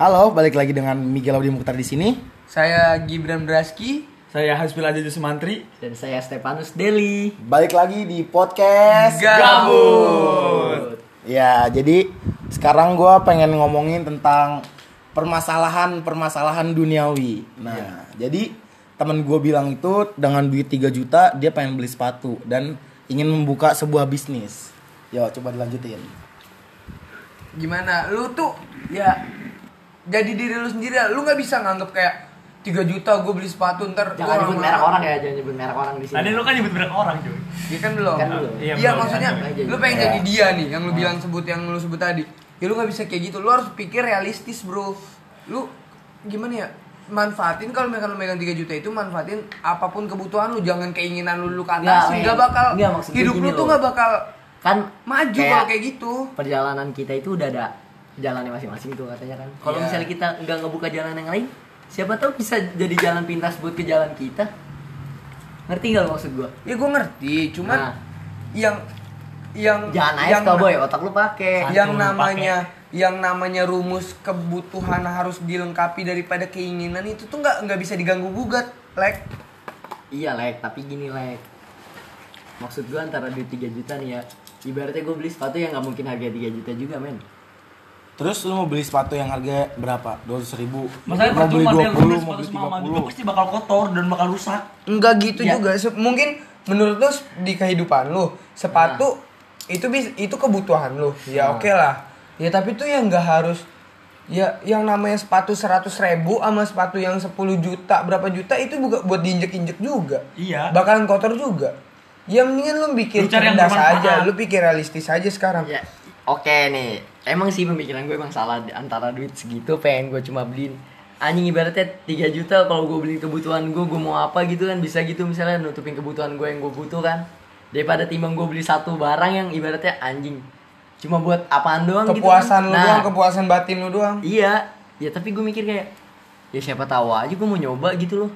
Halo, balik lagi dengan Miguel Audi Mukhtar di sini. Saya Gibran Braski. Saya Hasbil Aja Jusmantri. Dan saya Stefanus Deli. Balik lagi di podcast Gabut. Ya, jadi sekarang gue pengen ngomongin tentang permasalahan-permasalahan duniawi. Nah, jadi temen gue bilang itu dengan duit 3 juta dia pengen beli sepatu dan ingin membuka sebuah bisnis. Yo, coba dilanjutin. Gimana? Lu tuh ya jadi diri lu sendiri. Lu nggak bisa nganggep kayak 3 juta gue beli sepatu ntar Jangan nyebut merek orang ya, jangan nyebut merek orang di sini. Tadi lu kan nyebut merek orang, cuy. Iya kan belum. Kan belum. Iya, Iya maksudnya aja lu pengen Ya. jadi dia nih yang lu bilang sebut yang lu sebut tadi. Ya lu nggak bisa kayak gitu. Lu harus pikir realistis, Bro. Lu gimana ya? Manfaatin kalau misalkan lu megang 3 juta itu manfaatin apa pun kebutuhan lu, jangan keinginan lu lu ke Nggak, bakal hidup lu tuh nggak bakal Kan maju kayak kalau kayak gitu. perjalanan kita itu udah ada jalannya masing-masing tuh katanya kan. Kalau Iya. misalnya kita nggak ngebuka jalan yang lain, siapa tahu bisa jadi jalan pintas buat ke jalan kita. Ngerti nggak maksud gua? Ya gue ngerti, cuman Nah. yang yang Jangan naik yang boy, otak lu pakai. Yang namanya yang namanya rumus kebutuhan harus dilengkapi daripada keinginan itu tuh nggak nggak bisa diganggu gugat, lek. Iya lek, tapi gini lek. Maksud gua antara duit 3 juta nih ya. Ibaratnya gue beli sepatu yang nggak mungkin harga 3 juta juga men. Terus lu mau beli sepatu yang harga berapa? 200 ribu? Masalahnya mau beli percuma dia 20, beli mau sepatu beli semama juga 30. pasti bakal kotor dan bakal rusak. Enggak gitu Ya. juga. Mungkin menurut lu di kehidupan lu sepatu itu bis itu kebutuhan lu. Ya Nah. oke lah. Ya tapi tuh yang nggak harus ya yang namanya sepatu 100 ribu sama sepatu yang 10 juta berapa juta itu buka buat diinjek-injek juga. Iya. Bakalan kotor juga. Ya mendingan lu bikin Lu cari yang cerdas aja, lu pikir realistis aja sekarang. Ya, oke nih. Emang sih pemikiran gue emang salah antara duit segitu pengen gue cuma beliin anjing ibaratnya 3 juta kalau gue beliin kebutuhan gue gue mau apa gitu kan bisa gitu misalnya nutupin kebutuhan gue yang gue butuh kan daripada timbang gue beli satu barang yang ibaratnya anjing cuma buat apaan doang Kepuasan lu gitu kan. Nah, doang, kepuasan batin lu doang. iya ya tapi gue mikir kayak ya siapa tahu aja gue mau nyoba gitu loh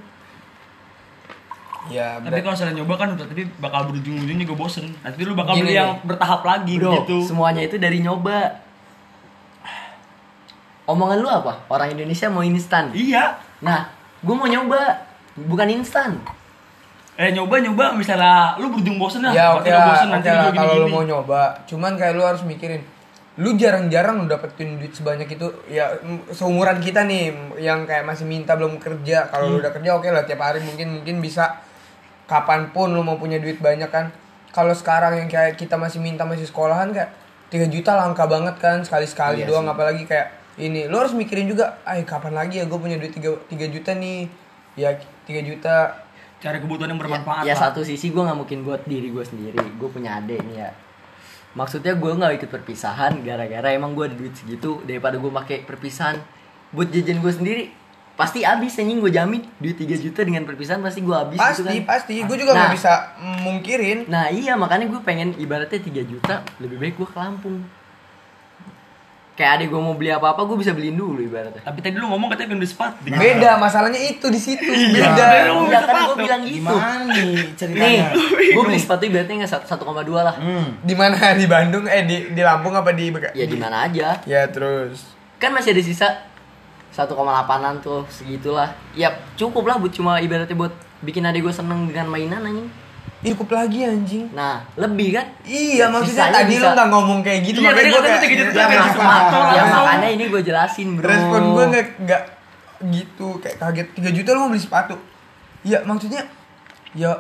Ya, Tapi kalau misalnya nyoba kan udah tapi bakal berujung-ujung juga bosen. Nanti lu bakal Gini beli yang bertahap lagi bro gitu. semuanya itu dari nyoba omongan lu apa orang Indonesia mau instan Iya. Nah, gue mau nyoba, bukan instan. Eh nyoba nyoba misalnya lu berujung bosen lah. ya oke lah, bosen oke nanti lah kalau lu mau nyoba. Cuman kayak lu harus mikirin, lu jarang-jarang lu dapetin duit sebanyak itu. Ya seumuran kita nih yang kayak masih minta belum kerja. Kalau Hmm. lu udah kerja oke lah tiap hari mungkin mungkin bisa kapan pun lu mau punya duit banyak kan. Kalau sekarang yang kayak kita masih minta masih sekolahan kayak 3 juta langka banget kan sekali-sekali Iya doang sih. apalagi kayak ini lu harus mikirin juga ay kapan lagi ya gue punya duit 3, 3 juta nih ya 3 juta Cari kebutuhan yang bermanfaat Ya, ya lah. satu sisi gue nggak mungkin buat diri gue sendiri. Gue punya adik nih ya. Maksudnya gue nggak ikut perpisahan gara-gara emang gue ada duit segitu daripada gue pakai perpisahan buat jajan gue sendiri pasti habis anjing gue jamin duit 3 juta dengan perpisahan pasti gue habis pasti gitu kan. pasti gue juga nggak Nah. bisa mungkirin Nah iya makanya gue pengen ibaratnya 3 juta lebih baik gue ke Lampung. Kayak adik gue mau beli apa-apa gue bisa beliin dulu ibaratnya. Tapi tadi lu ngomong katanya pengen beli sepatu. beda masalahnya itu di situ Iya. beda Iya kan gue bilang gitu. Gimana nih Nih, ceritanya? gue beli sepatu ibaratnya nggak satu- 1,2 lah. Hmm. di mana di Bandung eh di di Lampung apa di Beka- Ya di mana aja. ya terus Kan masih ada sisa 1,8an tuh segitulah. Ya cukup lah buat cuma ibaratnya buat bikin adik gue seneng dengan mainan anjing. Ih, cukup lagi anjing Nah, lebih kan? iya maksudnya Sisanya tadi bisa. lu nggak ngomong kayak gitu Iya, tadi gua katanya kayak- 3 juta ya, pengen maaf, sepatu maaf. lah. Ya langsung. makanya ini gue jelasin, Bro. respon gue nggak nggak gitu kayak kaget 3 juta lu mau beli sepatu ya maksudnya ya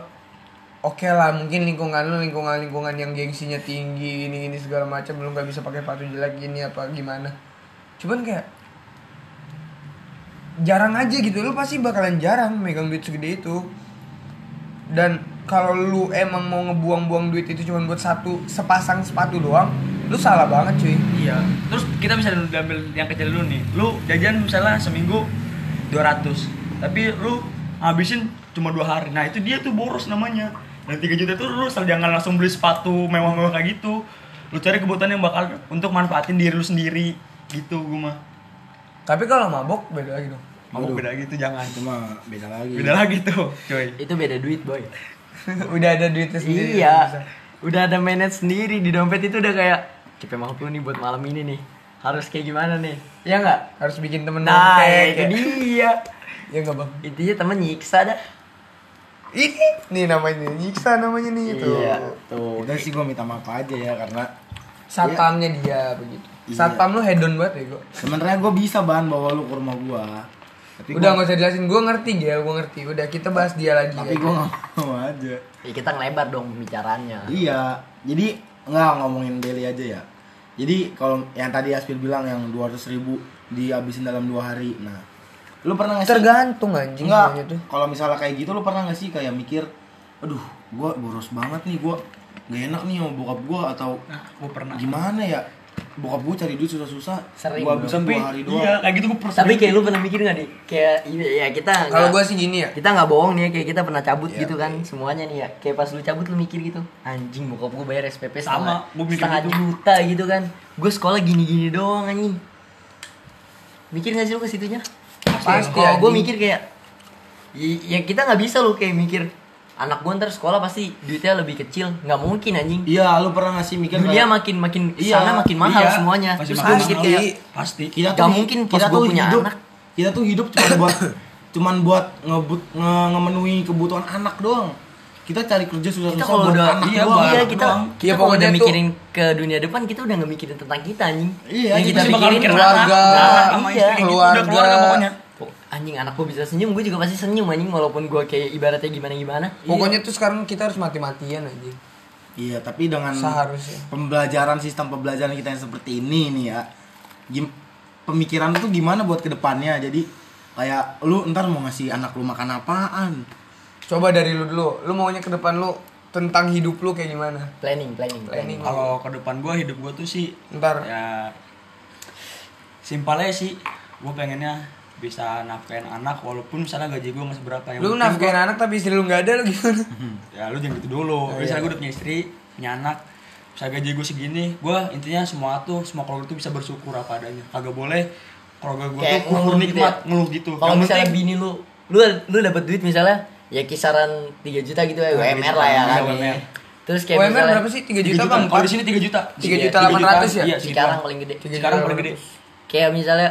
oke lah mungkin lingkungan lu lingkungan lingkungan yang gengsinya tinggi ini ini segala macam belum nggak bisa pakai sepatu jelek gini apa gimana cuman kayak jarang aja gitu lu pasti bakalan jarang megang duit segede itu dan kalau lu emang mau ngebuang-buang duit itu cuma buat satu sepasang sepatu doang lu salah banget cuy Iya. Terus kita bisa ambil yang kecil dulu nih. Lu jajan misalnya seminggu 200. Tapi lu habisin cuma dua hari. Nah, itu dia tuh boros namanya. Dan 3 juta itu lu jangan langsung beli sepatu mewah-mewah kayak gitu. Lu cari kebutuhan yang bakal untuk manfaatin diri lu sendiri gitu gua mah. tapi kalau mabok beda lagi dong Mau beda gitu jangan. Cuma beda lagi. Beda lagi tuh, coy. Itu beda duit, boy. udah ada duitnya sendiri iya. Udah ada manage sendiri di dompet itu udah kayak cepet mampu nih buat malam ini nih. harus kayak gimana nih ya nggak Harus bikin temen nah ya itu ya. dia Ya enggak, Bang? intinya temen nyiksa dah Ini nih namanya nyiksa namanya nih itu. iya tuh Udah sih gue minta maaf aja ya karena Satpamnya dia begitu. Iya. Satpam lu hedon banget ya, gua. sebenarnya gue bisa ban bawa lu ke rumah gue. Tapi Udah gua, nggak usah jelasin, gua ngerti Gel, gua ngerti. Udah kita bahas dia lagi. tapi ya. gue nggak mau aja. ya, kita ngelebar dong pembicaranya Iya, jadi nggak ngomongin daily aja ya. Jadi kalau yang tadi Aspir bilang yang 200 ribu dihabisin dalam dua hari, nah, lu pernah nggak sih? tergantung anjing Enggak, tuh. kalau misalnya kayak gitu lu pernah nggak sih kayak mikir, aduh, gua boros banget nih, gua nggak enak nih sama bokap gua atau Nah, gue pernah. gimana ya? Bokap gua cari duit susah-susah, Sering gua habisin dua hari doang. iya kayak gitu gue pernah. tapi kayak lu pernah mikir nggak nih kayak ya kita Kalau gua sih gini ya. kita nggak bohong nih ya kayak kita pernah cabut Iya. gitu kan semuanya nih ya kayak pas lu cabut lu mikir gitu anjing bokap gue bayar SPP Sama, setengah, gua mikir setengah gitu. juta gitu kan gue sekolah gini-gini doang anjing mikir gak sih lu ke situnya Pasti, kalau gue anjing. mikir kayak ya kita nggak bisa lu kayak mikir anak gue ntar sekolah pasti duitnya lebih kecil nggak mungkin anjing Iya, lu pernah nggak sih mikir dunia kayak- makin makin Iya, sana makin mahal Iya, semuanya pasti terus mahal. gue mikir kayak pasti. kita Gak tuh mungkin pas kita gua tuh punya hidup anak. kita tuh hidup cuma buat cuman buat ngebut nge- ngemenuhi kebutuhan anak doang kita cari kerja kita susah-susah kalau buat udah anak iya, doang iya kita doang. kita Iya, kalau pokoknya udah tuh- mikirin ke dunia depan kita udah nggak mikirin tentang kita anjing Iya, yang kita kita sih bakal pikirin mikirin keluarga, anak sama iya, istri gitu, udah keluarga. keluarga pokoknya. Anjing anak gue bisa senyum gue juga pasti senyum anjing walaupun gue kayak ibaratnya gimana gimana Pokoknya tuh sekarang kita harus mati-matian anjing. iya tapi dengan Seharusnya. pembelajaran sistem pembelajaran kita yang seperti ini nih ya gim- pemikiran tuh gimana buat ke depannya jadi kayak lu ntar mau ngasih anak lu makan apaan Coba dari lu dulu. Lu maunya ke depan lu tentang hidup lu kayak gimana? planning planning planning Planning. Kalau ke depan gue hidup gue tuh sih Ntar ya simpelnya sih gue pengennya bisa nafkain anak walaupun misalnya gaji gue nggak seberapa yang lu nafkain gua- anak tapi istri lu nggak ada lu gimana? ya lu jangan gitu dulu Oh, misalnya iya. gue udah punya istri punya anak misalnya gaji gue segini gue intinya semua tuh semua keluarga tuh bisa bersyukur apa adanya kagak boleh keluarga gue tuh kufur ngeluh gitu nikmat ya. ngeluh gitu kalau misalnya penting- bini lu lu lu dapat duit misalnya ya kisaran 3 juta gitu ya Nah, UMR lah ya kan UMR. terus kayak UMR misalnya berapa sih? 3 3 juta juta apa? kalau di sini 3 juta 3 juta Iya, 800 ya? iya sekarang paling gede Tiga sekarang juta paling gede kayak misalnya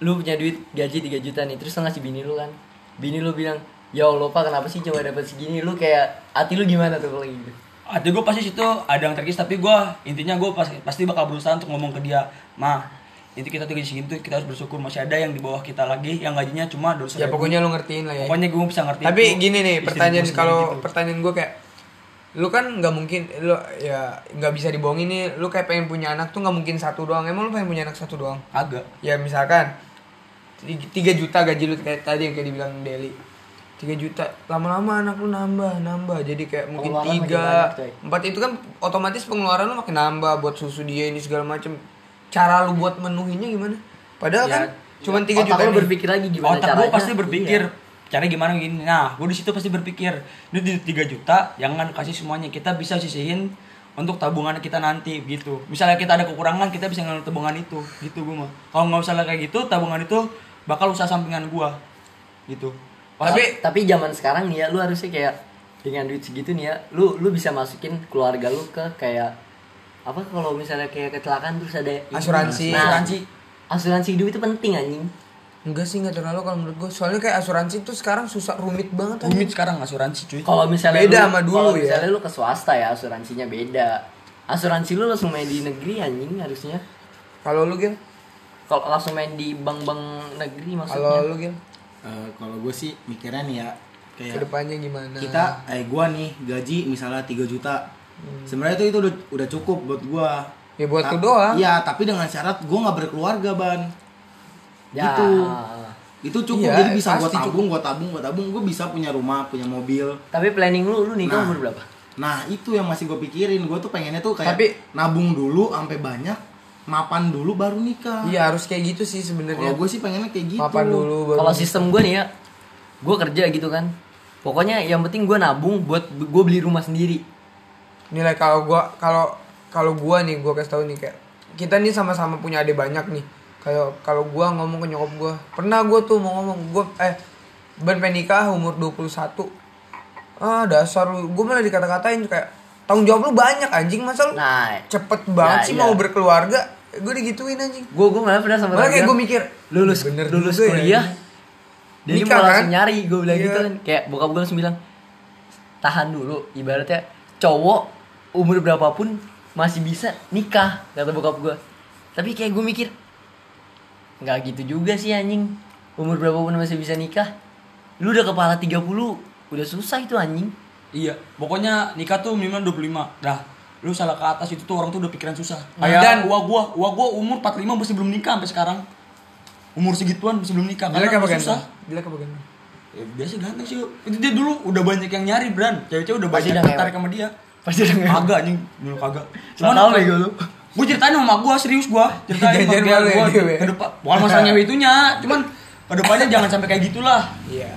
lu punya duit gaji 3 juta nih terus lu ngasih bini lu kan. Bini lu bilang ya Allah pak kenapa sih cuma dapat segini? Lu kayak hati lu gimana tuh kalau gitu? Hati gue pasti situ ada yang terkis tapi gue intinya gue pasti pasti bakal berusaha untuk ngomong ke dia mah inti kita tuh gaji segitu kita harus bersyukur masih ada yang di bawah kita lagi yang gajinya cuma dua Ya pokoknya lu ngertiin lah ya. pokoknya gue bisa ngerti Tapi itu gini nih pertanyaan kalau gitu. pertanyaan gue kayak lu kan nggak mungkin lu ya nggak bisa dibohongin nih lu kayak pengen punya anak tuh nggak mungkin satu doang emang lu pengen punya anak satu doang? Agak ya misalkan 3 juta gaji lu kayak tadi yang kayak dibilang Deli. 3 juta lama-lama anak lu nambah nambah. Jadi kayak mungkin tiga. empat itu kan otomatis pengeluaran lu makin nambah buat susu dia ini segala macem. Cara lu buat menuhinya gimana? Padahal Ya, kan cuman 3 Otak juta lu berpikir lagi gimana otak caranya. pasti berpikir Iya. cara gimana gini? Nah gue di situ pasti berpikir ini di 3 juta jangan kasih semuanya. Kita bisa sisihin untuk tabungan kita nanti gitu. Misalnya kita ada kekurangan kita bisa ngambil tabungan itu gitu gue mah. Kalau nggak misalnya kayak gitu tabungan itu bakal usaha sampingan gue gitu Pas- Tapi- tapi zaman sekarang nih ya lu harusnya kayak dengan duit segitu nih ya lu lu bisa masukin keluarga lu ke kayak apa kalau misalnya kayak kecelakaan terus ada. Asuransi. nah, Asuransi. asuransi hidup itu penting anjing enggak sih nggak terlalu kalau menurut gue soalnya kayak asuransi tuh sekarang susah rumit banget anjing. rumit sekarang asuransi cuy kalau misalnya Beda lu, sama dulu kalau ya. misalnya lu ke swasta ya asuransinya beda asuransi lu langsung main di negeri anjing harusnya kalau lu Gil kalau langsung main di bank-bank negeri maksudnya? Kalau lu Gil? Eh, kalau gue sih mikirnya nih ya kayak ke depannya gimana? kita eh gua nih gaji misalnya 3 juta. Sebenarnya itu itu udah, udah cukup buat gua. Ya, buat Ta- lu doang. iya tapi dengan syarat gua nggak berkeluarga ban. Ya. gitu. Itu cukup Iya, jadi bisa pasti tabung gua tabung gua tabung. Gua bisa punya rumah punya mobil. Tapi planning lu lu nikah Nah. umur berapa? Nah itu yang masih gue pikirin. Gua tuh pengennya tuh kayak Tapi- nabung dulu sampai banyak mapan dulu baru nikah. Iya harus kayak gitu sih kalau sebenarnya gue sih pengennya kayak gitu. Mapan dulu baru Kalau sistem gue nih ya, gue kerja gitu kan. Pokoknya yang penting gue nabung buat gue beli rumah sendiri. nilai kalau gua kalau kalau gua nih gua kasih tahu nih kayak kita nih sama-sama punya adik banyak nih. Kayak kalau gua ngomong ke nyokap gua pernah gua tuh mau ngomong gua eh ben nikah umur 21 ah dasar lu. Gua malah dikata-katain kayak tanggung jawab lu banyak anjing. Masa lu Nah, cepet banget Ya, sih iya. mau berkeluarga gue digituin anjing. Gue gue malah pernah sama Malah kayak gue mikir lulus bener lulus juga ya. kuliah dia Nikah, mau langsung kan? nyari gue bilang Iya. gitu kan. Kayak bokap gue langsung bilang tahan dulu. Ibaratnya cowok umur berapapun masih bisa nikah kata bokap gue tapi kayak gue mikir nggak gitu juga sih anjing. Umur berapapun masih bisa nikah. Lu udah kepala 30 udah susah itu anjing. Iya, pokoknya nikah tuh minimal 25. Dah, lu salah ke atas itu tuh orang tuh udah pikiran susah. Kayak dan- gua gua, gua gua umur 45 masih belum nikah sampai sekarang. Umur segituan masih belum nikah jelek karena apa udah ganteng susah. jelek apa ganteng Ya, biasa ganteng sih. Itu dia dulu udah banyak yang nyari, Bran. Cewek-cewek udah banyak udah tertarik ngewek. sama dia. pasti udah nggak Kagak anjing, dulu kagak. Cuman tahu bego lu Gue ceritain sama gua serius gua, ceritain sama ya, gua dia, ya. ke depan. Bukan masalah nyewe itunya, cuman ke depannya jangan sampai kayak gitulah. iya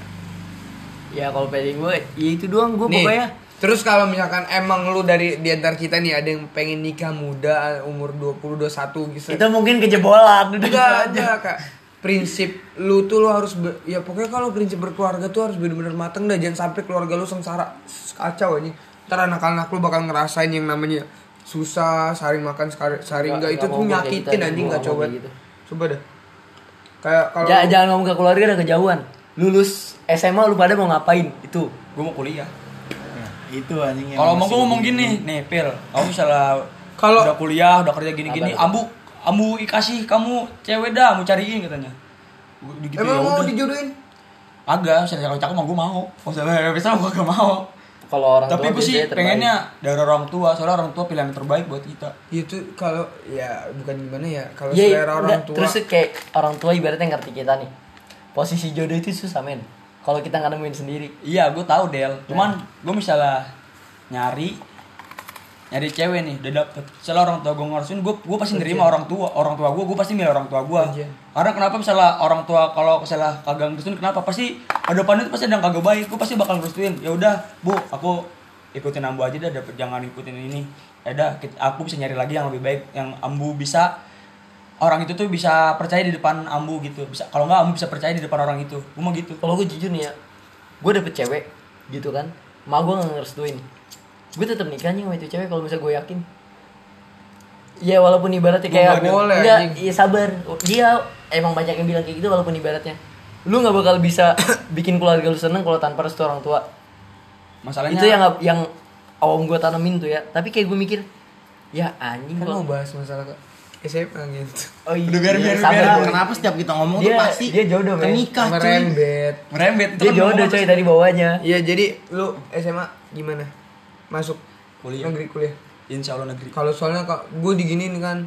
ya kalau pede gue ya itu doang gue pokoknya terus kalau misalkan emang lu dari di antara kita nih ada yang pengen nikah muda umur 20 21 gitu. Itu mungkin kejebolan. Udah gitu enggak aja enggak kak. Prinsip lu tuh lu harus be- ya pokoknya kalau prinsip berkeluarga tuh harus bener-bener mateng dah. Jangan sampai keluarga lu sengsara kacau aja ntar anak-anak lu bakal ngerasain yang namanya susah saring makan saring Nggak- enggak itu tuh nyakitin gitu, anjing nggak nggak mau coba gitu. coba dah. Kayak kalau jangan, jangan ngomong ke keluarga udah kejauhan. Lulus SMA lu pada mau ngapain? Itu. Gue mau kuliah. Itu anjing yang Kalau mau gue ngomong gini, nih Pil, kamu misalnya Kalau- udah kuliah, udah kerja gini-gini, Apa ambu ambu kasih kamu cewek dah, mau cariin katanya. Gua Gitu, emang ya mau udah. dijodohin Agak, misalnya kalau cakep mah gue mau. Misalnya bisa gue gak mau. kalau orang Tapi tua gue sih pengennya dari orang tua, soalnya orang tua pilihan yang terbaik buat kita. itu kalau ya bukan gimana ya kalau Iya, selera orang tua terus kayak orang tua ibaratnya ngerti kita nih posisi jodoh itu susah men kalau kita nggak nemuin sendiri. Iya, gue tahu Del. Cuman gue misalnya nyari nyari cewek nih udah dapet. Misalnya orang tua gue ngerestuin gue gue pasti nerima orang tua orang tua gue gue pasti milih orang tua gue Ujian. karena kenapa misalnya orang tua kalau misalnya kagak ngerestuin kenapa? Pasti pada depan itu pasti ada yang kagak baik gue pasti bakal ngerestuin. Ya udah bu aku ikutin ambu aja dah dapet jangan ikutin ini. Ya udah kit- aku bisa nyari lagi yang lebih baik yang ambu bisa orang itu tuh bisa percaya di depan ambu gitu bisa kalau nggak ambu bisa percaya di depan orang itu gue mau gitu kalau gue jujur nih ya gue dapet cewek gitu kan ma gue nggak ngerestuin gue tetap nikah nih sama itu cewek kalau misalnya gue yakin Ya walaupun ibaratnya kayak nggak boleh, enggak, anjing. iya sabar. Dia emang banyak yang bilang kayak gitu walaupun ibaratnya lu nggak bakal bisa bikin keluarga lu seneng kalau tanpa restu orang tua. masalahnya Itu yang yang awam gue tanamin tuh ya. Tapi kayak gue mikir ya anjing kan mau bahas masalah SMA gitu Oh iya, Udah, biar- biar- biar-. Kenapa setiap kita ngomong Dia- tuh pasti dia jodoh, men. Menikah sama cuy. rembet merembet itu Dia kan jodoh coy tadi bawahnya. iya jadi lu SMA gimana masuk Kuliah. negeri kuliah insya Allah negeri kalau soalnya kak gue diginiin kan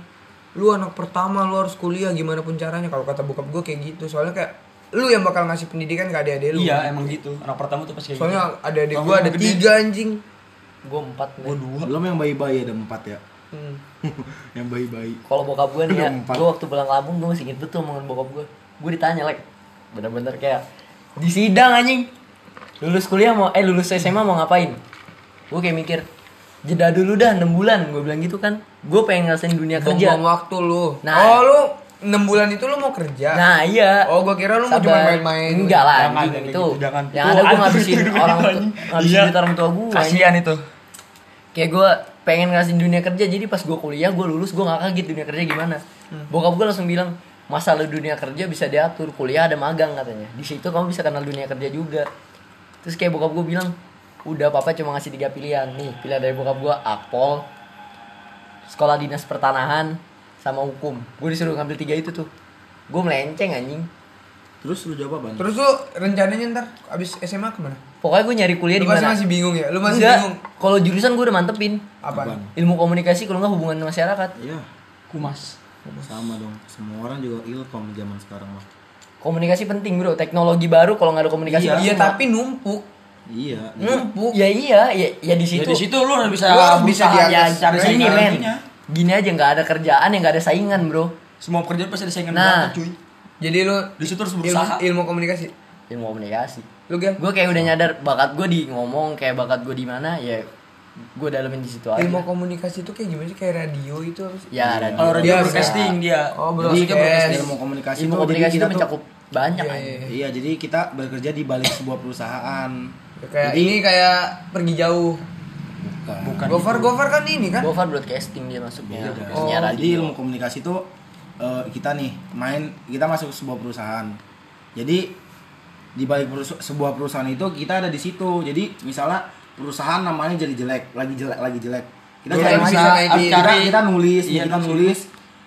lu anak pertama lu harus kuliah gimana pun caranya kalau kata bokap gue kayak gitu soalnya kayak lu yang bakal ngasih pendidikan ke adik-adik lu iya emang gitu anak pertama tuh pasti kayak soalnya gitu. ada adik gue ada tiga anjing Gue empat gua men. dua Belum yang bayi-bayi ada empat ya. Hmm. yang bayi-bayi. Kalau bokap gue nih ya, gue waktu pulang kampung gue masih inget betul omongan bokap gue. Gue ditanya like, bener-bener kayak di sidang anjing. Lulus kuliah mau, eh lulus SMA mau ngapain? Gue kayak mikir, jeda dulu dah 6 bulan. Gue bilang gitu kan. Gue pengen ngerasain dunia kerja. Buang-buang waktu lu Nah. oh lu enam bulan itu lu mau kerja Nah iya. oh gue kira lu mau cuma main-main Enggak lah Jangan, anjing itu. gitu, jangan. Yang ada gue ngabisin orang ngabisin Iya. duit orang tua gue. kasihan itu kayak gue pengen ngerasain dunia kerja jadi pas gue kuliah gue lulus gue gak kaget dunia kerja gimana. Bokap gue langsung bilang masalah dunia kerja bisa diatur? Kuliah ada magang katanya. Di situ kamu bisa kenal dunia kerja juga. Terus kayak bokap gue bilang udah papa cuma ngasih tiga pilihan. Nih pilihan dari bokap gue akpol sekolah dinas pertanahan sama hukum. Gue disuruh ngambil tiga itu tuh. Gue melenceng anjing. Terus lu jawab apa? terus lu rencananya ntar abis SMA ke mana pokoknya gue nyari kuliah di mana. masih bingung ya? Lu masih Enggak, bingung? kalau jurusan gue udah mantepin. Apa ilmu komunikasi kalau nggak hubungan masyarakat. Iya, kumas. Sama dong. Semua orang juga ilkom zaman sekarang lah. komunikasi penting bro. Teknologi baru kalau nggak ada komunikasi iya. percuma. tapi numpuk. Iya. numpuk. Ya iya. Ya, ya di ya situ di situ lu harus bisa Lu harus bisa ya atas cari saingan men. gini aja nggak ada kerjaan yang nggak ada saingan bro. Semua pekerjaan pasti ada saingan Nah. berat, cuy? Jadi lu di situ harus ilmu, berusaha. ilmu komunikasi? Ilmu komunikasi lu gel gue kayak udah nyadar bakat gue di ngomong kayak bakat gue di mana ya gue dalemin di situ aja ilmu komunikasi itu kayak gimana sih kayak radio itu apa sih ya radio kalau radio Biasa. broadcasting dia Oh, Jadi broadcast. broadcasting, ilmu komunikasi ilmu komunikasi itu mencakup banyak Iya, kan iya. Iya, jadi kita bekerja di balik sebuah perusahaan. kayak Jadi- ini kayak pergi jauh Bukan. bukan Gofar itu. Gofar kan ini kan Gofar broadcasting dia masuknya. Iya, Oh, Jadi radio. ilmu komunikasi itu eh, kita nih main kita masuk sebuah perusahaan. Jadi di balik perus- sebuah perusahaan itu kita ada di situ. Jadi misalnya perusahaan namanya jadi jelek, lagi jelek, lagi jelek. Kita cari bisa kita, kita, nulis, iya, kita nulis.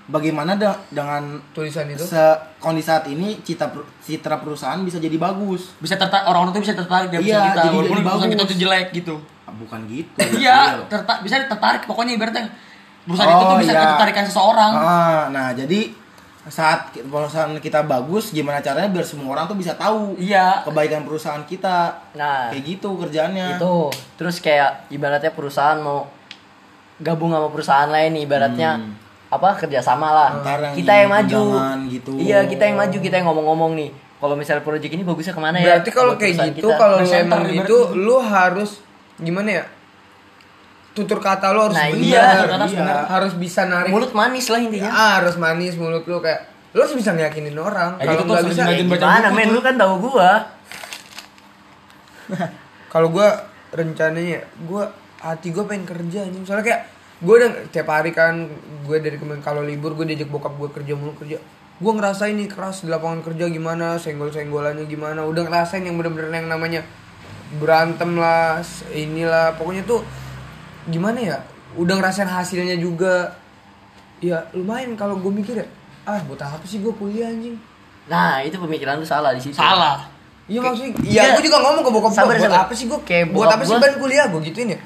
bagaimana de- dengan tulisan itu se kondisi saat ini cita per- citra perusahaan bisa jadi bagus. bisa tertarik orang-orang tuh bisa tertarik dari Iya, kita jadi- walaupun jadi perusahaan kita bagus. tuh jelek gitu Ah, Bukan gitu. iya Real. tertarik bisa tertarik pokoknya ibaratnya perusahaan itu tuh Oh, bisa iya. ketertarikan seseorang Ah, nah jadi saat perusahaan kita bagus, gimana caranya biar semua orang tuh bisa tahu iya. kebaikan perusahaan kita. Nah, Kayak gitu kerjaannya. itu. Terus kayak ibaratnya perusahaan mau gabung sama perusahaan lain nih, ibaratnya apa kerjasama lah. Ntar yang kita yang maju. gitu. iya kita yang maju kita yang ngomong-ngomong nih. Kalau misalnya proyek ini bagusnya ke mana ya? Berarti kalau kayak gitu kalau emang itu lu harus gimana ya tutur kata lu harus Nah, benar iya, kata iya. benar. harus bisa narik. Mulut manis lah intinya. Ah, harus manis mulut lu kayak lu harus bisa ngeyakinin orang. Kayak kalau gitu tuh nggak sering bisa baca gimana buku men? lu kan tahu gua. Kalau gua rencananya gua hati gua pengen kerja nih misalnya kayak gua udah tiap hari kan gue dari kemarin kalau libur gue diajak bokap gue kerja mulu kerja. Gue ngerasain nih keras di lapangan kerja gimana senggol senggolannya gimana. Udah ngerasain yang bener-bener yang namanya berantem lah inilah. Pokoknya tuh gimana ya udah ngerasain hasilnya juga ya lumayan kalau gue mikir ya ah buat apa sih gue kuliah anjing nah itu pemikiran lu salah di situ salah Iya maksudnya, Iya. iya gue juga ngomong ke bokap gue, buat sabar. apa sih gue, Kayak buat apa sih ban kuliah gue gituin ya?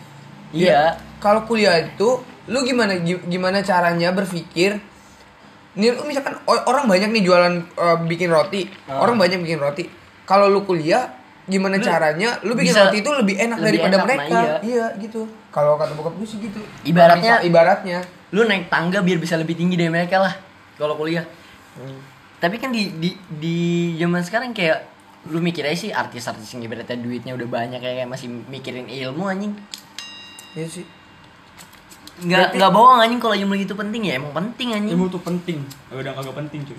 iya Kalau kuliah itu, lu gimana gi- gimana caranya berpikir? Nih lu misalkan orang banyak nih jualan eh, bikin roti, Ah. orang banyak bikin roti. Kalau lu kuliah, gimana caranya? Lu bikin bisa roti itu lebih enak lebih daripada enak, mereka. nah iya. gitu. Kalau kata bokap gue sih gitu. Ibaratnya- Misal- ibaratnya. lu naik tangga biar bisa lebih tinggi dari mereka lah kalau kuliah tapi kan di di di zaman sekarang kayak lu mikir aja sih artis-artis yang ibaratnya duitnya udah banyak kayak masih mikirin ilmu anjing Iya sih. nggak nggak bohong anjing kalau ilmu itu penting ya emang penting anjing ilmu tuh penting udah kagak penting cuy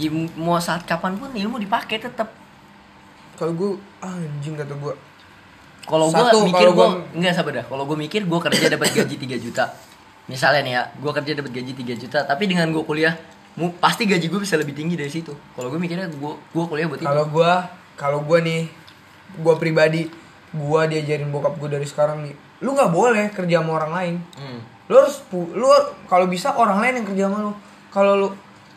Ya, mau saat kapan pun ilmu dipakai tetap Kalau gue anjing kata gue. kalau Satu, mikir gua- enggak sabar dah kalau gua mikir gua kerja dapat gaji 3 juta misalnya nih ya gua kerja dapat gaji 3 juta tapi dengan gua kuliah mu, pasti gaji gua bisa lebih tinggi dari situ kalau gua mikirnya gua gua kuliah buat Kalau gua, kalau gua nih, gua pribadi, gua diajarin bokap gua dari sekarang nih. Lu nggak boleh kerja sama orang lain. Hmm. Lu harus lu kalau bisa orang lain yang kerja sama lu. Kalau lu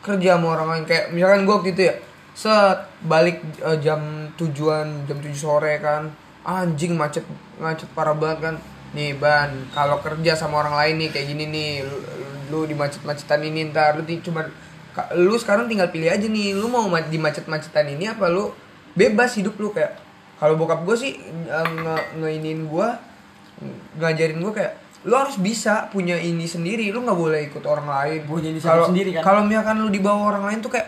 kerja sama orang lain kayak misalkan gua waktu itu ya, set balik eh, jam tujuan jam 7 sore kan. Anjing macet macet parah banget kan. Nih ban, kalau kerja sama orang lain nih kayak gini nih, lu, lu di macet-macetan ini ntar lu cuma lu sekarang tinggal pilih aja nih, lu mau ma- di macet-macetan ini apa lu bebas hidup lu kayak kalau bokap gue sih eh, nge ngeinin gue ngajarin gue kayak lu harus bisa punya ini sendiri. Lu nggak boleh ikut orang lain. Punya inisiatif kalau sendiri kan? kalau misalkan lu di bawah orang lain tuh kayak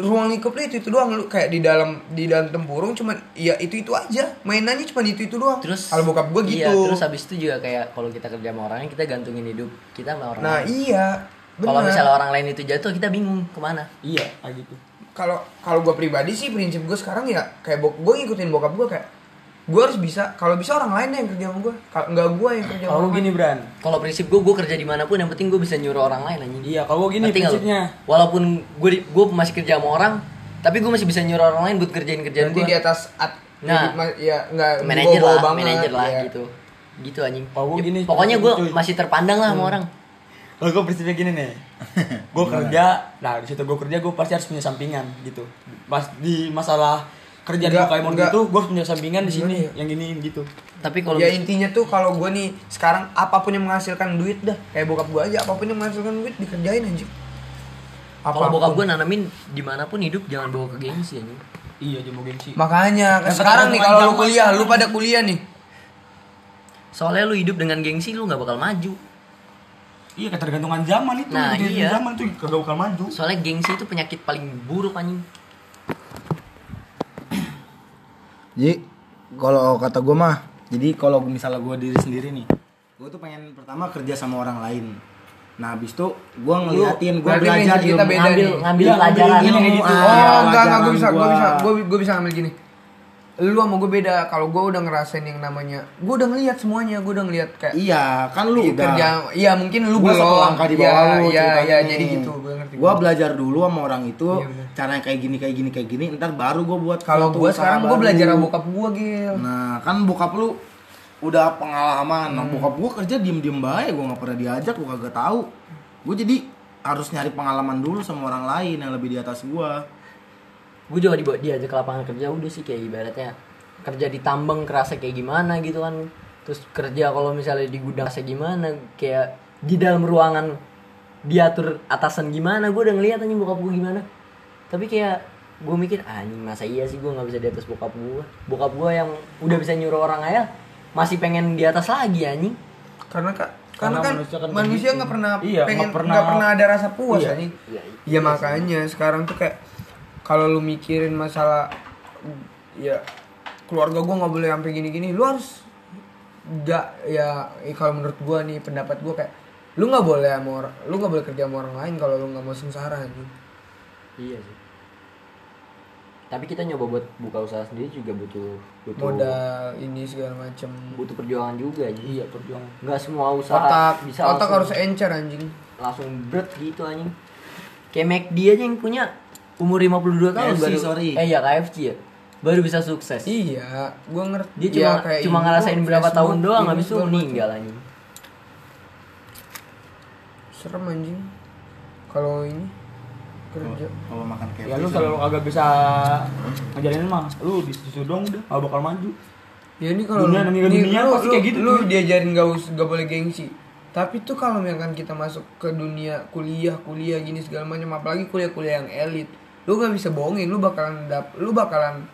ruang lingkup lu itu itu doang. Lu kayak di dalam di dalam tempurung cuman ya itu itu aja. Mainannya cuma itu itu doang. Terus kalau bokap gue gitu. iya, terus habis itu juga kayak kalau kita kerja sama orang lain kita gantungin hidup kita sama orang nah lain. iya. Kalau misalnya orang lain itu jatuh kita bingung ke mana. Iya kayak gitu. Kalau kalau gue pribadi sih prinsip gue sekarang ya kayak bok gue ngikutin bokap gue kayak gue harus bisa kalau bisa orang lain deh yang kerja sama gue kalau nggak gue yang kerja sama kalau gini Bran. Kalau prinsip gue gue kerja di mana pun yang penting gue bisa nyuruh orang lain anjing. Iya kalau gini Ngerti lu? prinsipnya. Walaupun gue gue masih kerja sama orang tapi gue masih bisa nyuruh orang lain buat kerjain kerjaan Nanti gue di atas at, Nah. ya nggak manajer lah banget, manajer lah ya. gitu. Gitu anjing. Kalau Ya, gini, pokoknya gue masih terpandang lah Hmm. sama orang. Kalau gue prinsipnya gini nih. Gue kerja nah di situ gue kerja gue pasti harus punya sampingan gitu. Pas di masalah kayak mau enggak. gitu gue harus punya sampingan di sini Gimana ya? yang gini gitu. Tapi kalau ya intinya tuh kalau gue nih sekarang apa pun yang menghasilkan duit dah kayak bokap gue aja apa pun yang menghasilkan duit dikerjain anjing. Kalau bokap gue nanamin di mana pun hidup jangan bawa ke gengsi anjing. Iya aja mau gengsi. Makanya Yang sekarang nih kalau lu kuliah lu pada kuliah nih. Soalnya lu hidup dengan gengsi lu nggak bakal maju. Iya ketergantungan zaman itu Nah, iya. zaman tuh kagak bakal maju. Soalnya gengsi itu penyakit paling buruk anjing Jadi kalau kata gue mah, jadi kalau misalnya gue diri sendiri nih, gue tuh pengen pertama kerja sama orang lain. Nah habis itu gue ngeliatin, gue belajar kita beda ngambil nih. ngambil Iya, pelajaran ngambil ilmu gitu. ah, oh enggak enggak gue bisa gue bisa gue bisa ngambil gini lu sama gue beda kalau gue udah ngerasain yang namanya gue udah ngeliat semuanya gue udah ngeliat kayak Iya, kan lu udah. kerja iya mungkin lu Gua belum langkah di Iya, bawah lu iya iya jadi gitu gue ngerti Gua belajar dulu sama orang itu Iya, bener. cara kayak gini kayak gini kayak gini, ntar baru gua buat kalau gue sekarang gue belajar sama bokap gue gil Nah, kan bokap lu udah pengalaman. Hmm. Nah, bokap gua kerja diem-diem baik, gua nggak pernah diajak, gua kagak tahu. Gua jadi harus nyari pengalaman dulu sama orang lain yang lebih di atas gua. Gue juga dibawa diajak ke lapangan kerja udah sih kayak ibaratnya kerja di tambang kerasa kayak gimana gitu kan. Terus kerja kalau misalnya di gudang kerasa gimana kayak di dalam ruangan diatur atasan gimana gue udah ngeliat anjing bokap gue gimana. Tapi kayak gue mikir anjing masa iya sih gue nggak bisa di atas bokap gue bokap gue yang udah bisa nyuruh orang ayah masih pengen di atas lagi anjing. Karena kak Karena karena, kan manusia kan manusia nggak pernah Iya, pengen nggak pernah- pernah ada rasa puas Iya. anjing. Iya, ya makanya sekarang tuh kayak kalau lu mikirin masalah ya keluarga gua nggak boleh sampai gini-gini lu harus nggak ya eh, kalau menurut gua nih pendapat gua kayak lu nggak boleh sama orang lu nggak boleh kerja sama orang lain kalau lu nggak mau sengsara anjing. Iya sih. Tapi kita nyoba buat buka usaha sendiri juga butuh butuh modal ini segala macem. Butuh perjuangan juga anjing. Iya, perjuangan. nggak semua usaha otak bisa otak harus encer anjing. langsung berat gitu anjing. Kayak McD aja yang punya umur 52 tahun KFC, baru sorry. eh ya KFC ya. Baru bisa sukses. Iya gua ngerti. Dia Ya, cuma kayak cuma ini, ngerasain gua berapa Facebook, tahun doang habis itu meninggal anjing. Serem anjing. Kalau ini kerja. Kalau makan kayak Ya lu kalau agak bisa ngejalanin mah, lu di situ dong udah, gak bakal maju. Ya ini kalau Dunia nih, dunia lu, pasti lu, kayak gitu, Lu cuy. diajarin gak, us, gak boleh gengsi. Tapi tuh kalau misalkan kita masuk ke dunia kuliah, kuliah gini segala macam apalagi kuliah-kuliah yang elit, lu gak bisa bohongin, lu bakalan dap, lu bakalan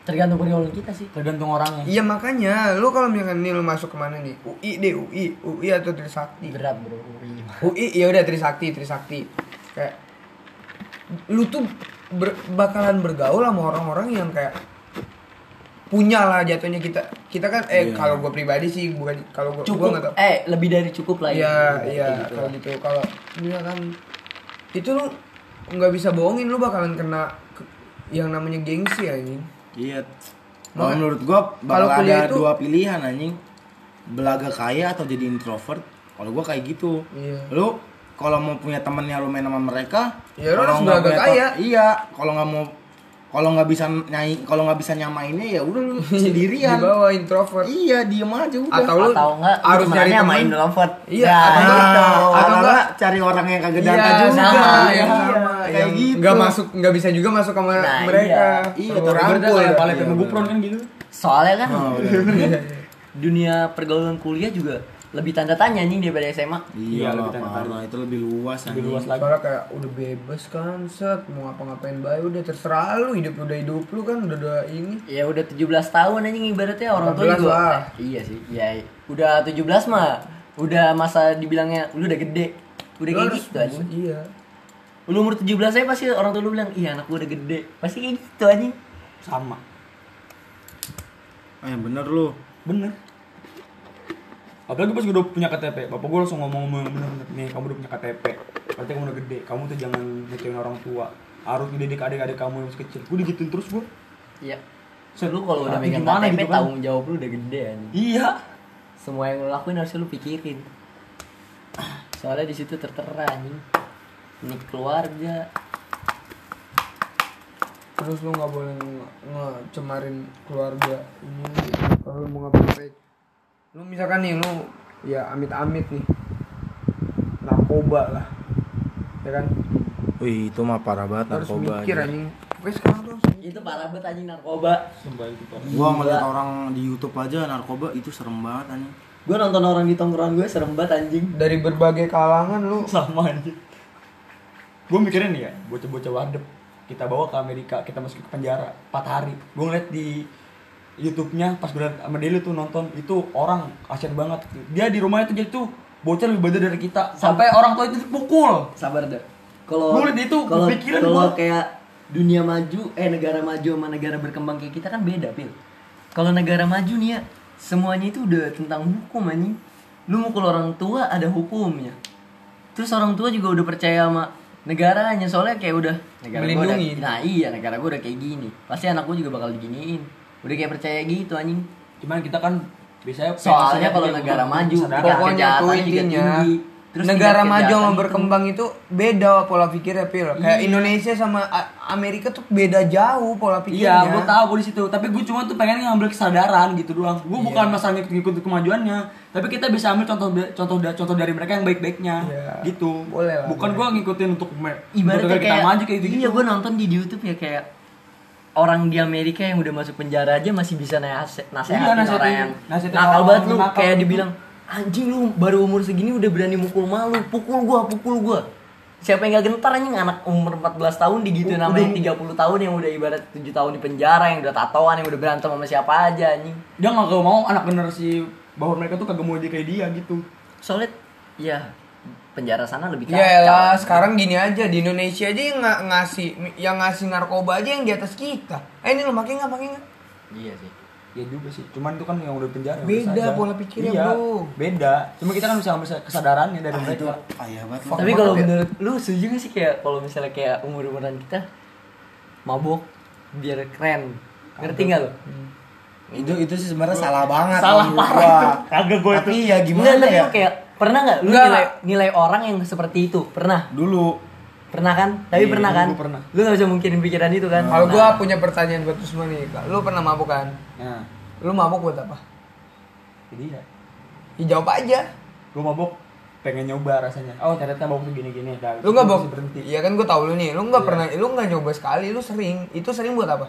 tergantung pergaulan kita sih Tergantung orangnya. Iya makanya, lu kalau misalkan nih lu masuk ke mana nih? UI deh, UI, UI atau Trisakti. berat bro UI ya udah Trisakti, Trisakti. Kayak lu tuh ber- bakalan bergaul sama orang-orang yang kayak punya lah jatuhnya kita kita kan eh Iya. kalau gue pribadi sih bukan kalau gue cukup nggak tau eh lebih dari cukup lah Iya, Kayak iya, gitu kalau gitu. Kalau iya kan itu lu nggak bisa bohongin lu bakalan kena ke- yang namanya gengsi anjing. Iya. Kalau Maka- menurut gua kalau bakal ada itu- dua pilihan anjing. Belaga kaya atau jadi introvert. Kalau gua kayak gitu. Iya. Lu kalau mau punya temennya lu main sama mereka, Ya, lu harus belaga kaya. Iya, kalau nggak mau kalau nggak bisa nyai kalau nggak bisa nyamainnya ya udah lu Di sendirian. bawah introvert. iya, diem aja udah. Atau lu atau enggak harus nyari temen. main introvert Iya, Nah, atau Nah, atau atau enggak- cari orang yang kagak Iya, juga. sama, Iya, yang sama, kayak yang gitu. nggak masuk, nggak bisa juga masuk sama Nah, mereka. iya. Kalau Iya, rangkul Berarti ya. palet Iya. Gupron kan gitu. soalnya kan Oh, iya. dunia pergaulan kuliah juga lebih tanda tanya anjing daripada SMA Iya, Iya, lebih tanda parah. Itu lebih luas Lebih luas lagi. Soalnya kayak udah bebas kan, set mau ngapa-ngapain baik udah terserah lu hidup udah hidup lu kan udah udah ini. ya udah 17 tahun anjing ibaratnya orang tua 14 juga lah. eh, iya sih ya udah 17 mah udah masa dibilangnya lu udah gede udah Lu kayak harus gitu anjing bisa- Iya. Lu umur 17 saya pasti orang tua lu bilang iya anak gua udah gede pasti kayak gitu anjing Sama. Eh, bener lu. Bener. Apalagi pas gue udah punya KTP, bapak gue langsung ngomong-ngomong bener-bener nih kamu udah punya KTP, berarti kamu udah gede, kamu tuh jangan ngecewain orang tua, harus ngedidik adik-adik kamu yang masih kecil. Gue digituin terus gue. iya lu kalau udah megang gimana KTP gitu kan? tanggung jawab lu udah gede anjing Iya. semua yang lu lakuin harus lu pikirin soalnya di situ tertera anjing ini keluarga Terus lu nggak boleh nge- ngecemarin keluarga ini kalau lu mau ngapain Lu misalkan nih lu ya amit-amit nih narkoba lah. Ya kan? Wih, itu mah parah banget Lu harus narkoba. mikir aja. anjing. Pokoknya sekarang tuh itu parah banget anjing narkoba Sumpah itu Pak. Gua ngeliat orang di YouTube aja narkoba itu serem banget anjing. gue nonton orang di tongkrongan gue serem banget anjing dari berbagai kalangan lu Sama aja. Gue mikirin nih ya, bocah-bocah wadep kita bawa ke Amerika, kita masukin ke penjara 4 hari. Gue ngeliat di YouTube-nya pas gue sama Deli tuh nonton itu orang kasian banget. Dia di rumahnya tuh jadi tuh bocah lebih badar dari kita. Sampai orang tua itu dipukul. sabar deh kalau liat itu, kalau kepikiran kalau gua. kayak dunia maju eh negara maju sama negara berkembang kayak kita kan beda pil kalau negara maju nih ya semuanya itu udah tentang hukum anjing lu mukul orang tua ada hukumnya terus orang tua juga udah percaya sama negaranya soalnya kayak udah negara gua udah, Melindungi. nah iya negara gue udah kayak gini pasti anak gue juga bakal diginiin udah kayak percaya gitu anjing Cuman kita kan biasanya soalnya kalau negara juga maju Pokoknya tuh intinya tinggi. Terus negara maju sama itu- berkembang itu beda pola pikirnya pil. Kayak Iya. Indonesia sama Amerika tuh beda jauh pola pikirnya. Iya, gue tahu gue di situ. Tapi gue cuma tuh pengen ngambil kesadaran gitu doang. Gue Iya. bukan masalah ngikut kemajuannya, tapi kita bisa ambil contoh contoh contoh dari mereka yang baik-baiknya, Iya. gitu. Boleh lah, Bukan gue ngikutin untuk ibaratnya untuk kita kayak maju kayak gitu. iya gue nonton di YouTube ya kayak orang di Amerika yang udah masuk penjara aja masih bisa nase nasehatin Iya, orang yang nakal banget lu kayak gitu. dibilang anjing lu baru umur segini udah berani mukul malu pukul gua pukul gua siapa yang gak gentar anjing anak umur 14 tahun digituin Udah- namanya 30 tahun yang udah ibarat 7 tahun di penjara yang udah tatoan yang udah berantem sama siapa aja anjing Dia nggak mau anak generasi bahwa mereka tuh kagak mau dia kayak dia gitu. soalnya ya penjara sana lebih Iya lah, anjing. sekarang gini aja di Indonesia aja yang nga- ngasih yang ngasih narkoba aja yang di atas kita. Eh ini lo makin nggak makin nggak? iya sih Ya juga sih. Cuman itu kan yang udah penjara. Beda pola pikirnya, iya, bro. Beda. Cuma kita kan bisa ngambil kesadarannya dari Ah, itu mereka. payah banget. Fuck Tapi kalau ya. menurut lu setuju gak sih kayak kalau misalnya kayak umur-umuran kita mabok biar keren. Ngerti gak lu? itu itu sih sebenarnya salah banget Salah parah. Kagak gue itu. tapi ya gimana tapi ya lu kayak pernah gak lu Enggak. nilai, nilai orang yang seperti itu? Pernah? dulu Pernah kan? Tapi Iya, pernah kan? gua pernah. Lu gak bisa mungkinin pikiran itu kan? Kalau Nah, gua punya pertanyaan buat lu semua nih, Kak. Lu pernah mabuk kan? Nah, Lu mabuk buat apa? jadi ya. Ya jawab aja. Gue mabok pengen nyoba rasanya. Oh ternyata mabok tuh gini-gini. Dah, Lu nggak gua bok? mesti berhenti. Iya kan gua tahu lu nih. Lu nggak Iya. pernah, lu nggak nyoba sekali. Lu sering. Itu sering buat apa?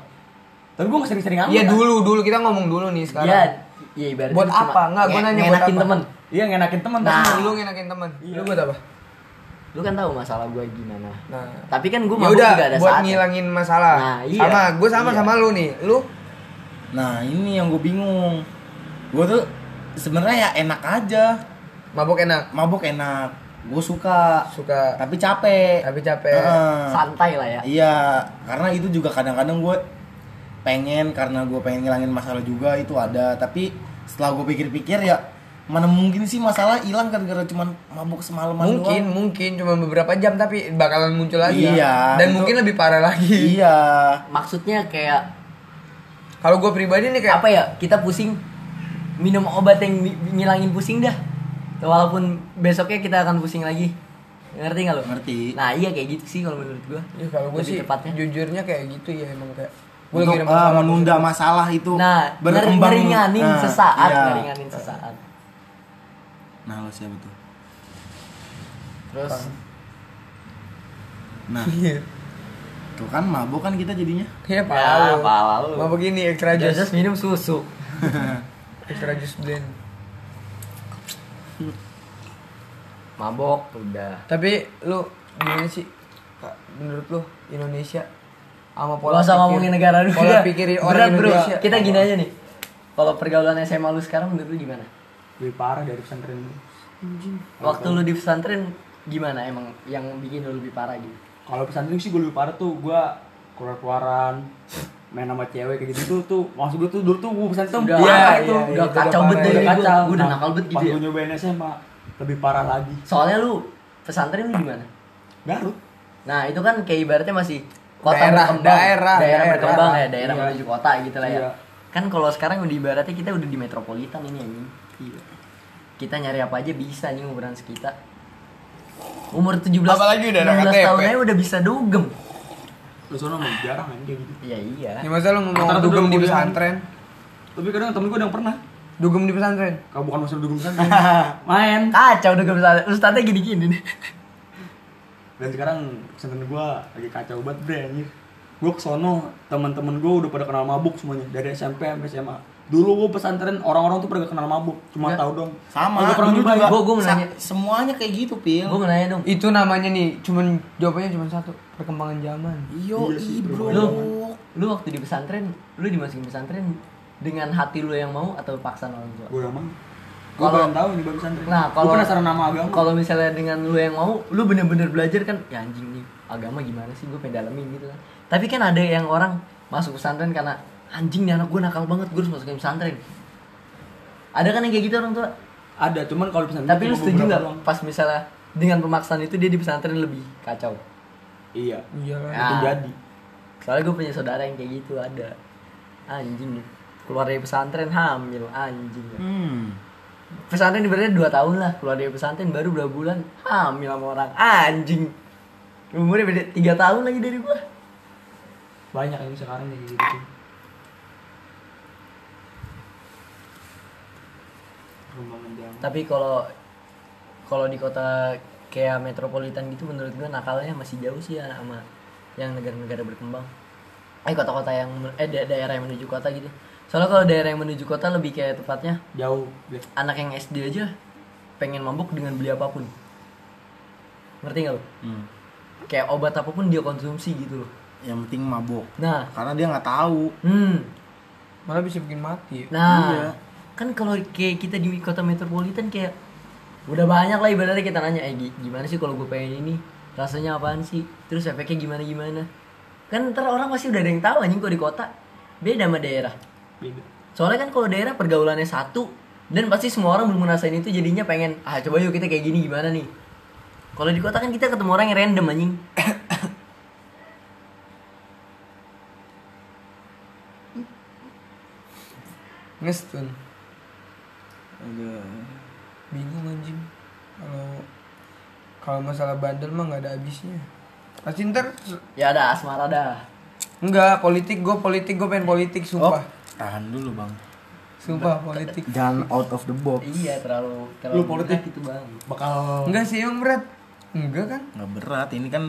Tapi gue gak sering-sering amat. Iya kan. dulu, dulu kita ngomong dulu nih sekarang. Iya, iya ibaratnya Buat apa? Nggak, gua nge- nanya buat ngenakin apa? temen. Iya ngenakin temen. Nah. tapi- Lu ngenakin teman. Iya. Lu buat apa? Lu kan tahu masalah gue gimana. Nah. Tapi kan gue Ya mabok udah juga ada buat saatnya. ngilangin masalah. Nah, iya. Sama, gue sama Iya. sama lu nih. Lu nah ini yang gue bingung gue tuh sebenarnya ya enak aja mabuk enak, mabuk enak gue suka suka tapi capek tapi capek. Heeh. Santai lah ya. iya karena itu juga kadang-kadang gue pengen karena gue pengen ngilangin masalah juga itu ada tapi setelah gue pikir-pikir ya mana mungkin sih masalah hilang gara-gara cuman mabuk semalaman mungkin, doang. mungkin. Cuma beberapa jam tapi bakalan muncul lagi. Iya, Dan itu- mungkin lebih parah lagi. iya. Maksudnya kayak Kalau gue pribadi nih kayak apa ya? Kita pusing. Minum obat yang ng- ngilangin pusing dah. Walaupun besoknya kita akan pusing lagi. Ngerti nggak lo ngerti. Nah iya kayak gitu sih kalau menurut gua. Ya kalau gue sih tepatnya. jujurnya kayak gitu ya emang kayak gue untuk ada ah, masalah menunda masalah itu nah berkembang. ngeringanin Nah, sesaat iya. ngeringanin sesaat nah lo siapa tuh terus nah Iya. tuh kan mabuk kan kita jadinya Iya, ya pala lu. pala lu Mau begini extra jus. Just minum susu Extra jus blend. mabok udah Tapi lu gimana sih? Kak, menurut lu Indonesia sama pola Gak usah pikir- ngomongin negara dulu Pola pikir orang Berat, bro. Indonesia. Kita gini aja nih Kalau pergaulan SMA lu sekarang menurut lu gimana? Lebih parah dari pesantren lu. Waktu lu di pesantren gimana emang yang bikin lu lebih parah gitu? Kalau pesantren sih gue lebih parah tuh gue keluar-keluaran main sama cewek kayak gitu tuh tuh maksud gue tuh dulu tuh gue pesantren tuh Udah, parah iya, itu iya, udah kacau bet deh kacau Gua udah Nah, nakal bet pas gitu ya. gue nyobain SMA lebih parah lagi Soalnya lu pesantren lu di mana? Garut Nah, itu kan kayak ibaratnya masih kota Daerah, berkembang. daerah, daerah. berkembang ya, daerah Iya. menuju kota gitu lah ya. Iya. Kan kalau sekarang udah ibaratnya kita udah di metropolitan ini anjing. iya Kita nyari apa aja bisa nih umuran sekitar. Umur 17 Apalagi udah ada 16 KTP. tahun aja udah bisa dugem. lu sono mah jarang kan kayak gitu Iya iya. Ya masa lu ngomong Rata-rata dugem udah di pesantren? tapi kadang temen gue ada yang pernah Dugem di pesantren. kalau bukan masalah dukung pesantren main Kacau dugem pesantren. Ustaznya gini-gini nih. dan sekarang pesantren gue lagi kacau banget bre anjir gue kesono teman-teman gue udah pada kenal mabuk semuanya dari SMP sampai SMA dulu gue pesantren orang-orang tuh pada kenal mabuk cuma Enggak. tahu dong sama Kagak pernah dulu juga Gua- gua mau sa- nanya. semuanya kayak gitu pil Gue mau nanya dong. Itu namanya nih, cuman jawabannya cuma satu, perkembangan zaman. iyo Iya bro Lu lu waktu di pesantren, lu dimasukin pesantren dengan hati lu yang mau atau paksaan orang tua? gue emang gue Kalau- pengen tahu nih bang pesantren Nah, gue kalau penasaran nama agama Kalau misalnya dengan lu yang mau, lu bener-bener belajar kan, ya anjing nih agama gimana sih gue pengen dalamin gitu kan. Tapi kan ada yang orang masuk pesantren karena anjing nih anak gue nakal banget, gue harus masukin pesantren. Ada kan yang kayak gitu orang tua. ada cuman kalau pesantren Tapi lu setuju nggak pas misalnya dengan pemaksaan itu dia di pesantren lebih kacau? iya Iya lah. Ya. itu jadi Soalnya gue punya saudara yang kayak gitu ada. Anjing keluar dari pesantren hamil anjing Hmm. pesantren ibaratnya 2 tahun lah keluar dari pesantren baru berapa bulan hamil sama orang anjing umurnya beda 3 tahun lagi dari gua banyak yang sekarang kayak gitu perkembangan zaman tapi kalau kalau di kota kayak metropolitan gitu menurut gua nakalnya masih jauh sih ya sama yang negara-negara berkembang eh kota-kota yang eh da- daerah yang menuju kota gitu soalnya kalau daerah yang menuju kota lebih kayak tepatnya jauh deh. anak yang SD aja pengen mabuk dengan beli apa pun ngerti nggak lo Hmm. kayak obat apa pun dia konsumsi gitu loh Yang penting mabuk. nah Karena dia nggak tahu. hmm Malah bisa bikin mati. nah Iya. Kan kalau kayak kita di kota metropolitan kayak udah banyak lah ibaratnya kita nanya eh gi- gimana sih kalau gue pengen ini? Rasanya apaan sih? Terus efeknya gimana gimana? Kan ntar orang pasti udah ada yang tahu anjing kok di kota. Beda sama daerah. Beda. Soalnya kan kalau daerah pergaulannya satu dan pasti semua orang belum ngerasain itu jadinya pengen ah coba yuk kita kayak gini gimana nih? Kalau di kota kan kita ketemu orang yang random anjing. Ngestun. Aduh. Bingung anjing. Kalau kalau masalah bandel mah nggak ada habisnya. Pasti ntar ya ada asmara dah enggak politik gue politik gue pengen politik Oh, sumpah. tahan dulu bang. Sumpah politik. Jangan out of the box. iya terlalu terlalu Lu politik? berat gitu bang bakal Enggak sih emang berat. Enggak kan? Nggak berat. Ini kan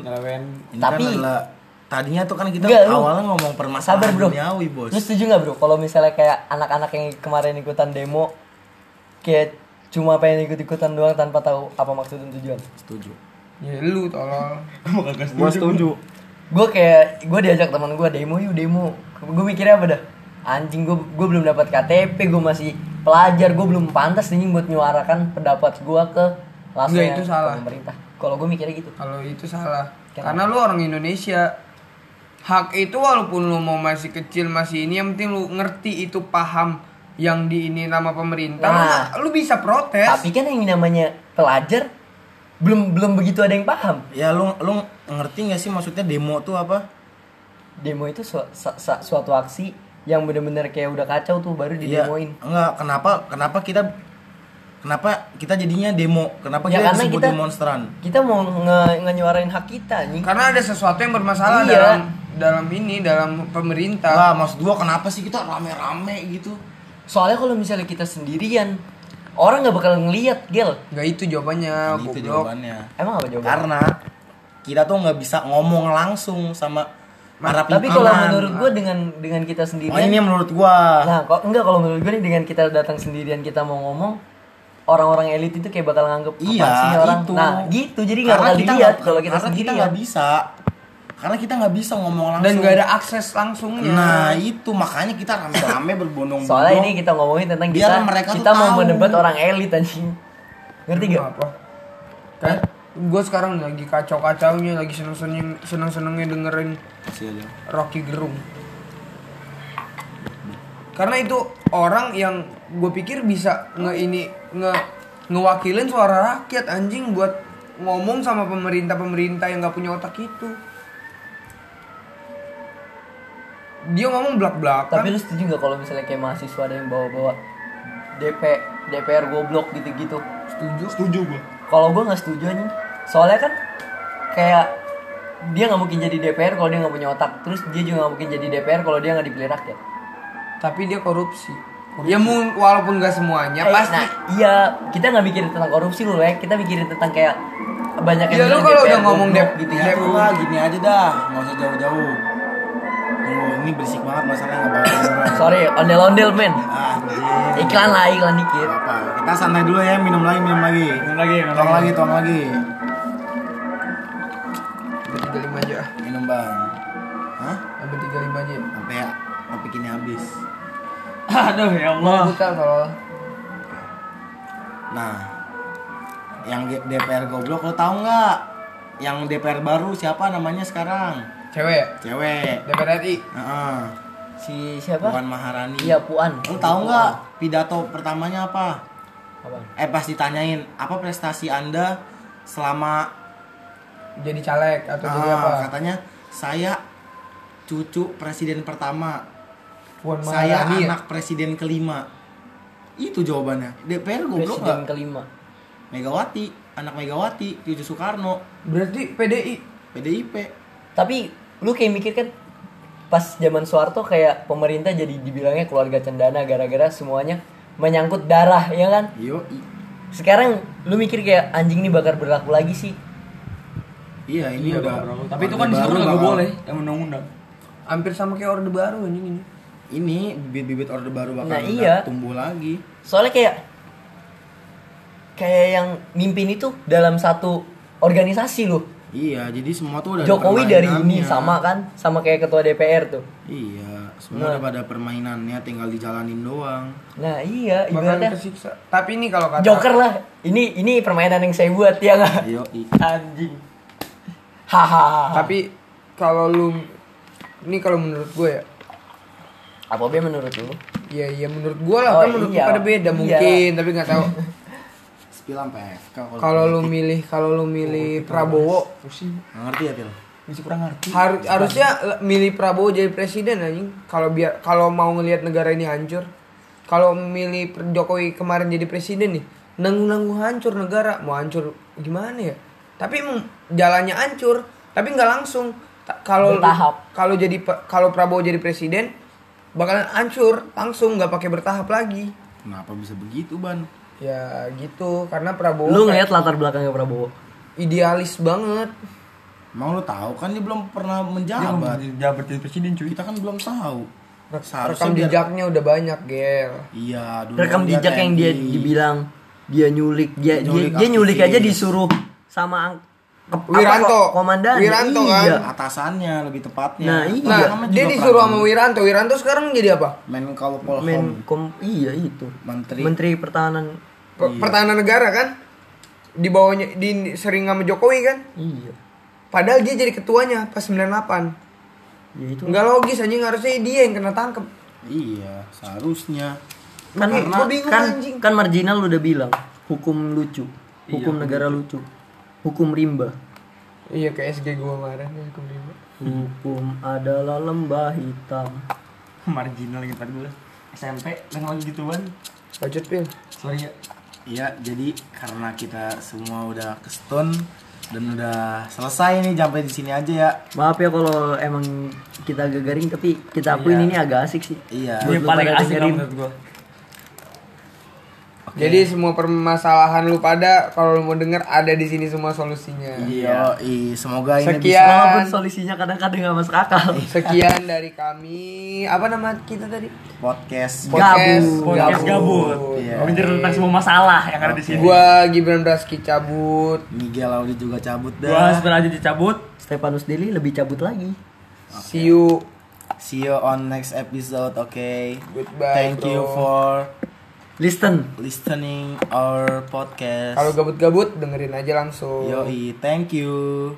ini Tapi- kan adalah tadinya tuh kan kita Enggak, lu- awalnya ngomong sabar permasalahan bro duniawi bos. lu setuju nggak bro kalau misalnya kayak anak-anak yang kemarin ikutan demo kayak cuma pengen ikut-ikutan doang tanpa tahu apa maksud dan tujuan Setuju. Ya lu tolol. Gua setuju. gue kayak gue diajak teman gue demo yuk demo gue mikirnya apa dah anjing gue gue belum dapat KTP gue masih pelajar gue belum pantas nih buat menyuarakan pendapat gue ke langsung itu salah. pemerintah kalau gue mikirnya gitu Kalau itu salah. Kenapa? Karena lu orang Indonesia. Hak itu walaupun lu mau masih kecil masih ini yang penting lu ngerti itu paham yang di ini nama pemerintah. Nah. lu, bisa protes. tapi kan yang namanya pelajar belum belum begitu ada yang paham Ya lu lu ngerti nggak sih maksudnya demo tuh apa? demo itu su- sa- sa- suatu aksi yang bener-bener kayak udah kacau tuh baru Iya. didemoin Enggak, kenapa kenapa kita kenapa kita jadinya demo? Kenapa Ya, kita disebut kita- demonstran? kita mau nge- ngenyuarain hak kita nih Karena ada sesuatu yang bermasalah Iya. dalam dalam ini dalam pemerintah. Lah, maksud gua kenapa sih kita rame-rame gitu? Soalnya kalau misalnya kita sendirian orang nggak bakal ngeliat gel Enggak itu jawabannya, Itu jawabannya. emang apa jawabannya Karena kita tuh nggak bisa ngomong langsung sama para tapi kalau menurut gue dengan dengan kita Oh, sendirian ini menurut gua. nah kok enggak kalau menurut gue nih dengan kita datang sendirian kita mau ngomong orang-orang elit itu kayak bakal nganggep "Apaan Iya, sih orang itu. nah gitu jadi nggak Karena bakal kita dilihat nggak- kalau kita sendirian kita nggak bisa. Karena kita nggak bisa ngomong langsung. Dan gak ada akses langsungnya. Nah, itu makanya kita rame-rame berbondong-bondong. soalnya ini kita ngomongin tentang Biar kita mereka kita mau tahu. mendebat orang elit anjing ngerti gak Apa? Kan gue sekarang lagi kacau-kacaunya, lagi seneng-seneng seneng-senengnya dengerin Kasih aja. Rocky Gerung. Karena itu orang yang gue pikir bisa nge ini nge ngewakilin suara rakyat anjing buat ngomong sama pemerintah-pemerintah yang nggak punya otak itu. Dia ngomong belak-belakan. tapi lu setuju nggak kalau misalnya kayak mahasiswa ada yang bawa-bawa DP DPR goblok gitu-gitu setuju. setuju gua kalau gue nggak setuju anjing soalnya kan kayak dia nggak mungkin jadi DPR kalau dia nggak punya otak terus dia juga nggak mungkin jadi DPR kalau dia nggak dipilih rakyat Tapi dia korupsi. Ya walaupun gak semuanya Eh, pasti. nah, iya kita nggak mikirin tentang korupsi loh ya kita mikirin tentang kayak banyak yang Ya, lu bilang kalau DPR udah ngomong Dep- gitu Ya udah gini aja dah, nggak usah jauh-jauh. Ini berisik banget masalahnya nggak bakal kedengeran. sorry ondel-ondel men Anjir. iklan lah iklan dikit Apa? Kita santai dulu ya, minum lagi, minum lagi. Minum lagi, minum Tuang lagi. lagi, tuang lagi. Tiga lima aja. ah. Minum bang. Hah? Ambil tiga lima aja. Sampai ya, sampai kini habis. aduh ya Allah Buka kalau Nah, yang DPR goblok lo tahu nggak? Yang DPR baru siapa namanya sekarang? Cewek? Cewek. DPR RI. Heeh. si siapa Puan Maharani. iya puan Lo tahu nggak pidato pertamanya apa? apa Eh pas ditanyain apa prestasi anda selama Jadi caleg atau jadi Ah, apa? katanya saya cucu presiden pertama Puan Saya Maharani ya? anak presiden kelima. Itu jawabannya. DPR goblok Presiden kelima. Megawati, anak Megawati, cucu Soekarno, Berarti PDI. PDIP. Tapi lu kayak mikir kan pas zaman Soeharto kayak pemerintah jadi dibilangnya keluarga cendana gara-gara semuanya menyangkut darah ya kan? Yo, Sekarang lu mikir kayak anjing ini bakal berlaku lagi sih. iya ini Iya, udah. bro. Tapi itu kan di situ nggak boleh yang undang-undang. Hampir sama kayak Orde Baru anjing ini. Ini bibit-bibit orde baru bakal Nah, iya. tumbuh lagi. Soalnya kayak kayak yang mimpin itu dalam satu organisasi loh. Iya, jadi semua tuh udah ada Jokowi dari ini sama kan, sama kayak ketua DPR tuh. Iya, semua Nah. udah pada permainannya tinggal dijalanin doang. Nah iya, ibaratnya tersiksa. Tapi ini kalau kata Joker lah. Ini ini permainan yang saya buat ya nggak? Yo, Anjing. Hahaha. Tapi kalau lu ini kalau menurut gue ya, apa be menurut lu? Iya iya menurut gue lah Oh, kan menurut iya. pada beda Iya. mungkin tapi nggak tahu. spill sampai FK kalau lu milih kalau lu milih Prabowo. Pusing. Ngerti ya, Pil? Masih kurang ngerti. harus harusnya milih Prabowo jadi presiden anjing. Kalau biar kalau mau ngelihat negara ini hancur. Kalau milih Jokowi kemarin jadi presiden nih nanggung nanggung hancur negara. Mau hancur gimana ya? Tapi emang jalannya hancur tapi nggak langsung. Kalau kalau jadi kalau Prabowo jadi presiden bakalan hancur langsung nggak pakai bertahap lagi. Kenapa bisa begitu, Ban? Ya gitu karena Prabowo Lu kayak ngeliat latar belakangnya Prabowo. idealis banget Emang lu tahu kan dia belum pernah Dia menjabat. jabat jadi presiden cuy. Kita kan belum tahu. Seharusnya rekam biar- jejaknya udah banyak gel Iya, dulu Rekam dia jejak yang dia dibilang dia nyulik, dia Nyulik dia, dia nyulik aja disuruh sama Wiranto. ko- komandan. Wiranto kan? iya. atasannya lebih tepatnya. Nah, iya. Nah, dia disuruh sama. Wiranto. Wiranto sekarang jadi apa? Menko Polhum, Menkom iya itu. Menteri. Menteri Pertahanan. Iya. Pertahanan negara kan? Di bawahnya di sering sama Jokowi kan? Iya. Padahal dia jadi ketuanya pas 98. Ya itu. Enggak logis anjing harusnya dia yang kena tangkep. Iya, seharusnya. kan gua bingung, kan, anjing. kan marginal udah bilang hukum lucu, hukum negara lucu, hukum rimba. Iya kayak SG gua kemarin ya, hukum lima. Hukum adalah lembah hitam. Marginal gitu tadi dulu. SMP yang lagi gituan. Bacot pil. Sorry ya. Iya, jadi karena kita semua udah ke stone dan udah selesai nih sampai di sini aja ya. Maaf ya kalau emang kita agak garing tapi kita akuin Iya. ini agak asik sih. Iya. Ini paling asik menurut gua. Jadi semua permasalahan lu pada kalau lu mau denger ada di sini semua solusinya. Iya, i, semoga ini Sekian. Walaupun solusinya kadang-kadang gak masuk akal. Sekian dari kami. Apa nama kita tadi? bisa podcast. Podcast Podcast gabut. Iya. Bicara tentang semua masalah yang ada di sini. Gua Gibran Braski cabut. Miguel Audi juga cabut Gua dah. sebenarnya dicabut. Stefanus Deli lebih cabut lagi. See you. See you on next episode, okay? Goodbye, Thank bro. you for Listen. listening our podcast. Kalau gabut-gabut dengerin aja langsung. Yoi, thank you.